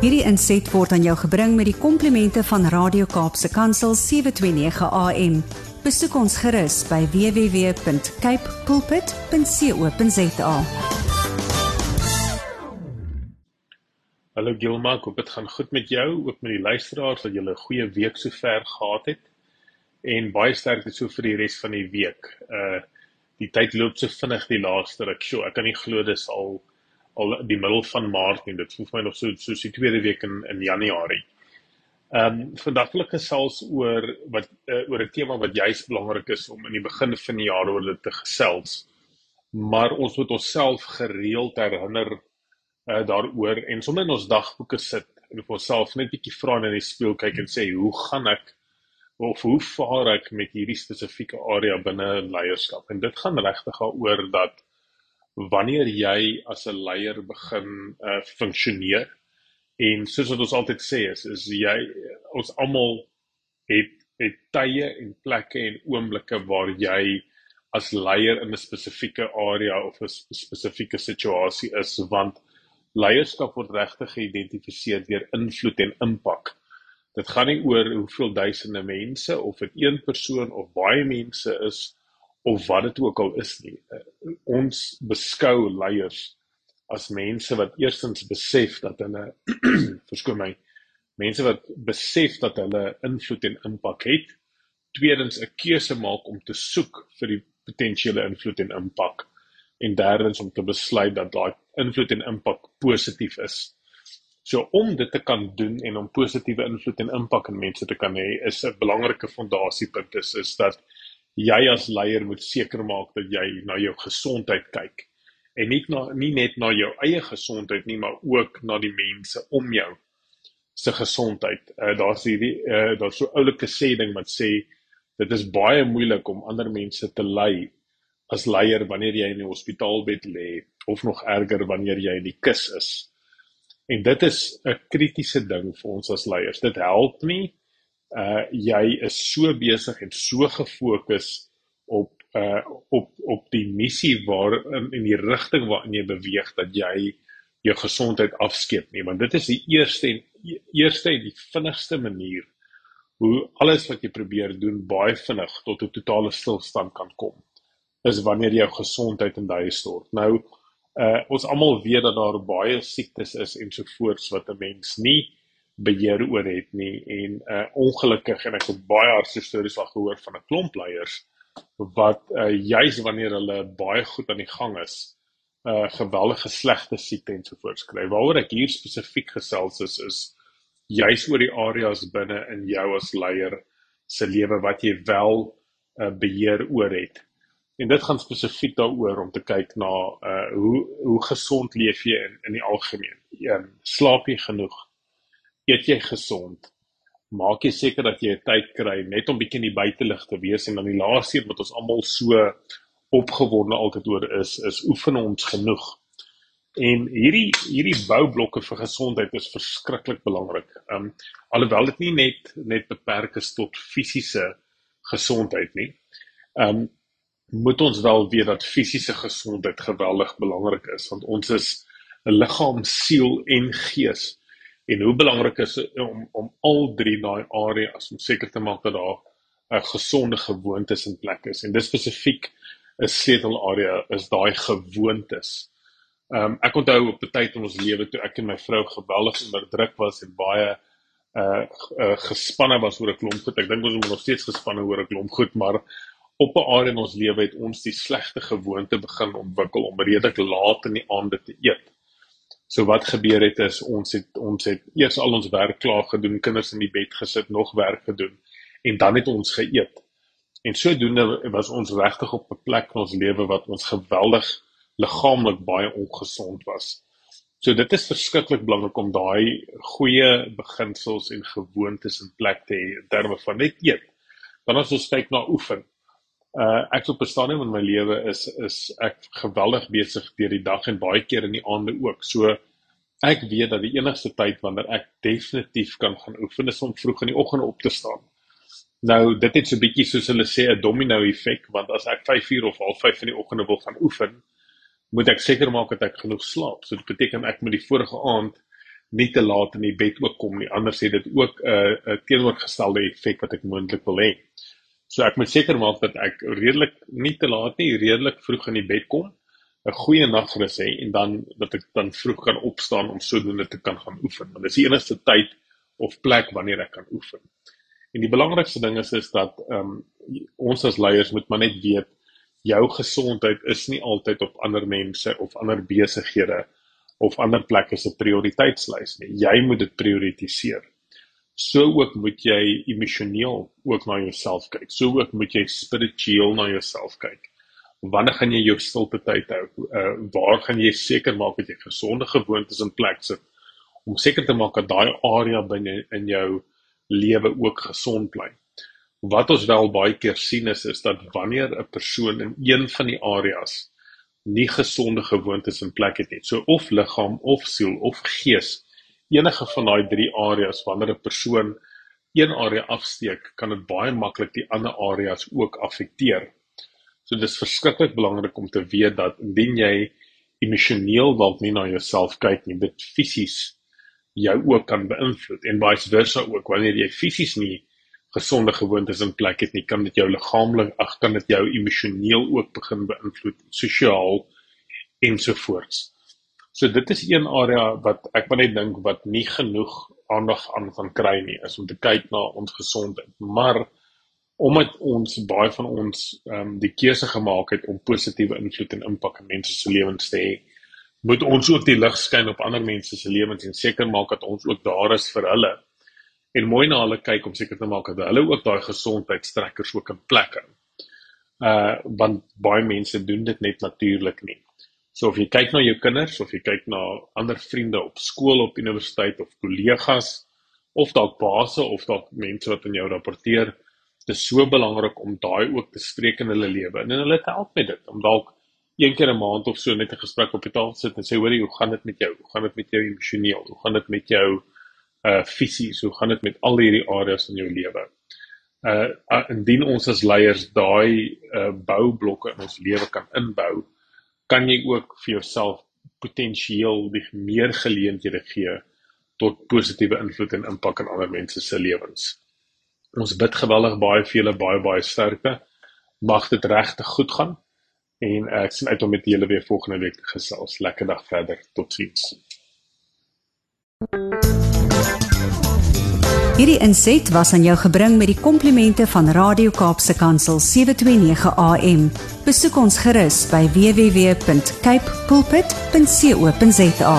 Hierdie inset word aan jou gebring met die komplimente van Radio Kaapse Kansel 729 AM. Besoek ons gerus by www.cape pulpit.co.za. Hallo Gilma, hoop dit gaan goed met jou, ook met die luisteraars dat julle 'n goeie week sover gehad het. En baie sterkte so vir die res van die week. Uh die tyd loop so vinnig die laaste ruk. Sjoe, ek kan nie glo dis al al die middel van Maart nie. Dit voel vir my nog so so die tweede week in in Januarie. Ehm um, vandag wil ek gesels oor wat uh, oor 'n tema wat juis belangrik is om in die begin van die jaar oor dit te gesels. Maar ons moet onsself gereeld herinner uh, daaroor en sommer in ons dagboeke sit en vir onsself net 'n bietjie vra in die spieël kyk en sê hoe gaan ek of hoe vaar ek met hierdie spesifieke area binne leierskap en dit gaan regtig oor dat wanneer jy as 'n leier begin uh, funksioneer en soos wat ons altyd sê is is jy ons almal het het tye en plekke en oomblikke waar jy as leier in 'n spesifieke area of 'n spesifieke situasie is want leierskap word regtig geïdentifiseer deur invloed en impak. Dit gaan nie oor hoeveel duisende mense of dit een persoon of baie mense is of wat dit ook al is nie. Uh, ons beskou leiers as mense wat eerstens besef dat hulle verskoon my mense wat besef dat hulle invloed en impak het. Tweedens 'n keuse maak om te soek vir die potensiële invloed en impak en derdens om te besluit dat daai invloed en impak positief is. So om dit te kan doen en om positiewe invloed en impak in mense te kan hê, is 'n belangrike fondasiepunt is is dat jy as leier moet seker maak dat jy na jou gesondheid kyk en nie na nie net na jou eie gesondheid nie, maar ook na die mense om jou se gesondheid. Uh, daar's hierdie uh, daar's so oulike sê ding wat sê dit is baie moeilik om ander mense te lei as leier wanneer jy in die hospitaalbed lê of nog erger wanneer jy in die kus is. En dit is 'n kritiese ding vir ons as leiers. Dit help nie uh jy is so besig en so gefokus op uh op op die missie waar in, in die rigting waarin jy beweeg dat jy jou gesondheid afskeep nie, want dit is die eerste en eerste en die vinnigste manier hoe alles wat jy probeer doen baie vinnig tot 'n totale stilstand kan kom. Is wanneer jou gesondheid in duie stort. Nou uh ons almal weet dat daar baie siektes is en so voorts wat 'n mens nie beheer oor het nie en uh ongelukkig en ek het baie hartseer stories al gehoor van 'n klomp leiers wat uh juis wanneer hulle baie goed aan die gang is uh geweldige slegte siekte en so voorts kry. Waaroor ek hier spesifiek gesels is is juis oor die areas binne in jou as leier se lewe wat jy wel uh beheer oor het. En dit gaan spesifiek daaroor om te kyk na uh hoe hoe gesond leef jy in in die algemeen. Ehm slaap jy genoeg? Eet jy gesond? Maak jy seker dat jy tyd kry net om bietjie in die buitelug te wees en dan die laaste een wat ons almal so opgewonde altyd oor is is oefen ons genoeg. En hierdie hierdie boublokke vir gesondheid is verskriklik belangrik. Um alhoewel dit nie net net beperk is tot fisiese gesondheid nie. Um moet ons wel weet dat fisiese gesondheid geweldig belangrik is want ons is 'n liggaam, siel en gees. En hoe belangrik is om om al drie daai areas om seker te maak dat daar 'n gesonde gewoontes in plek is. En dis spesifiek 'n sleutelarea is daai gewoontes. Ehm um, ek onthou op 'n tyd in ons lewe toe ek en my vrou geweldig onder druk was en baie uh, uh gespanne was oor 'n klomp goed. Ek dink ons is nog steeds gespanne oor 'n klomp goed, maar op 'n aard in ons lewe het ons die slegte gewoonte begin ontwikkel om redelik laat in die aande te eet. So wat gebeur het is ons het ons het eers al ons werk klaar gedoen, kinders in die bed gesit, nog werk gedoen en dan het ons geëet. En sodoende was ons regtig op 'n plek in ons lewe wat ons geweldig liggaamlik baie ongesond was. So dit is verskriklik belangrik om daai goeie beginsels en gewoontes in plek te hê in terme van net eet. Dan as ons kyk na oefen, Uh ek op 'n stadium in my lewe is is ek geweldig besig deur die dag en baie keer in die aande ook. So ek weet dat die enigste tyd wanneer ek definitief kan gaan oefen is om vroeg in die oggend op te staan. Nou dit het so bietjie soos hulle sê 'n domino effek want as ek 5 uur of half 5 in die oggende wil gaan oefen, moet ek seker maak dat ek genoeg slaap. So dit beteken ek moet die vorige aand nie te laat in die bed ook kom nie. Anders het dit ook 'n uh, 'n uh, teenoorgestelde effek wat ek moontlik wil hê. So ek moet seker maak dat ek redelik nie te laat nie, redelik vroeg in die bed kom, 'n goeie nagrus hê en dan dat ek dan vroeg kan opstaan om sodoende te kan gaan oefen. Want dis die enigste tyd of plek wanneer ek kan oefen. En die belangrikste ding is is dat ehm um, ons as leiers moet maar net weet jou gesondheid is nie altyd op ander mense of ander besighede of ander plekke se prioriteitslys nie. Jy moet dit prioritiseer. So ook moet jy emosioneel ook na jouself kyk. So ook moet jy spiritueel na jouself kyk. Wanneer gaan jy jou stilte tyd hou? Uh waar gaan jy seker maak dat jy gesonde gewoontes in plek sit om seker te maak dat daai area binne in jou lewe ook gesond bly? Wat ons wel baie keer sien is is dat wanneer 'n persoon in een van die areas nie gesonde gewoontes in plek het nie. So of liggaam of siel of gees, enige van daai drie areas wanneer 'n persoon een area afsteek, kan dit baie maklik die ander areas ook affekteer. So dis verskriklik belangrik om te weet dat indien jy emosioneel dalk nie na jouself kyk nie, dit fisies jou ook kan beïnvloed en vice versa ook wanneer jy fisies nie gesonde gewoontes in plek het nie, kan dit jou liggaamlik, ag kan dit jou emosioneel ook begin beïnvloed, sosiaal ensovoorts. So dit is een area wat ek maar net dink wat nie genoeg aandag aan van kry nie, is om te kyk na ons gesondheid. Maar omdat ons baie van ons ehm um, die keuse gemaak het om positiewe invloed en impak in mense se lewens te hê, moet ons ook die lig skyn op ander mense se lewens en seker maak dat ons ook daar is vir hulle en mooi na hulle kyk om seker te maak dat hulle ook daai gesondheidstrekkers ook in plek hou. Uh want baie mense doen dit net natuurlik nie. So of jy kyk na jou kinders of jy kyk na ander vriende op skool op universiteit of kollegas of dalk baase of dalk mense wat aan jou rapporteer, dit is so belangrik om daai ook te spreek in hulle lewe en hulle help met dit om dalk een keer 'n maand of so net 'n gesprek op die tafel sit en sê hoorie, hoe gaan dit met jou? Hoe gaan dit met jou emosioneel? Hoe gaan dit met jou uh fisies, hoe gaan dit met al hierdie areas in jou lewe? Uh, uh indien ons as leiers daai uh boublokke in ons lewe kan inbou, kan jy ook vir jouself potensieel meer geleenthede gee tot positiewe invloed en impak in ander mense se lewens. Ons bid geweldig baie vir julle baie baie sterkte. Mag dit regtig goed gaan en ek sien uit om met julle weer volgende week te gesels. Lekker dag verder. Totsiens. Hierdie inset was aan jou gebring met die komplimente van Radio Kaapse Kansel 729 AM. Besoek ons gerus by www.cape pulpit.co.za.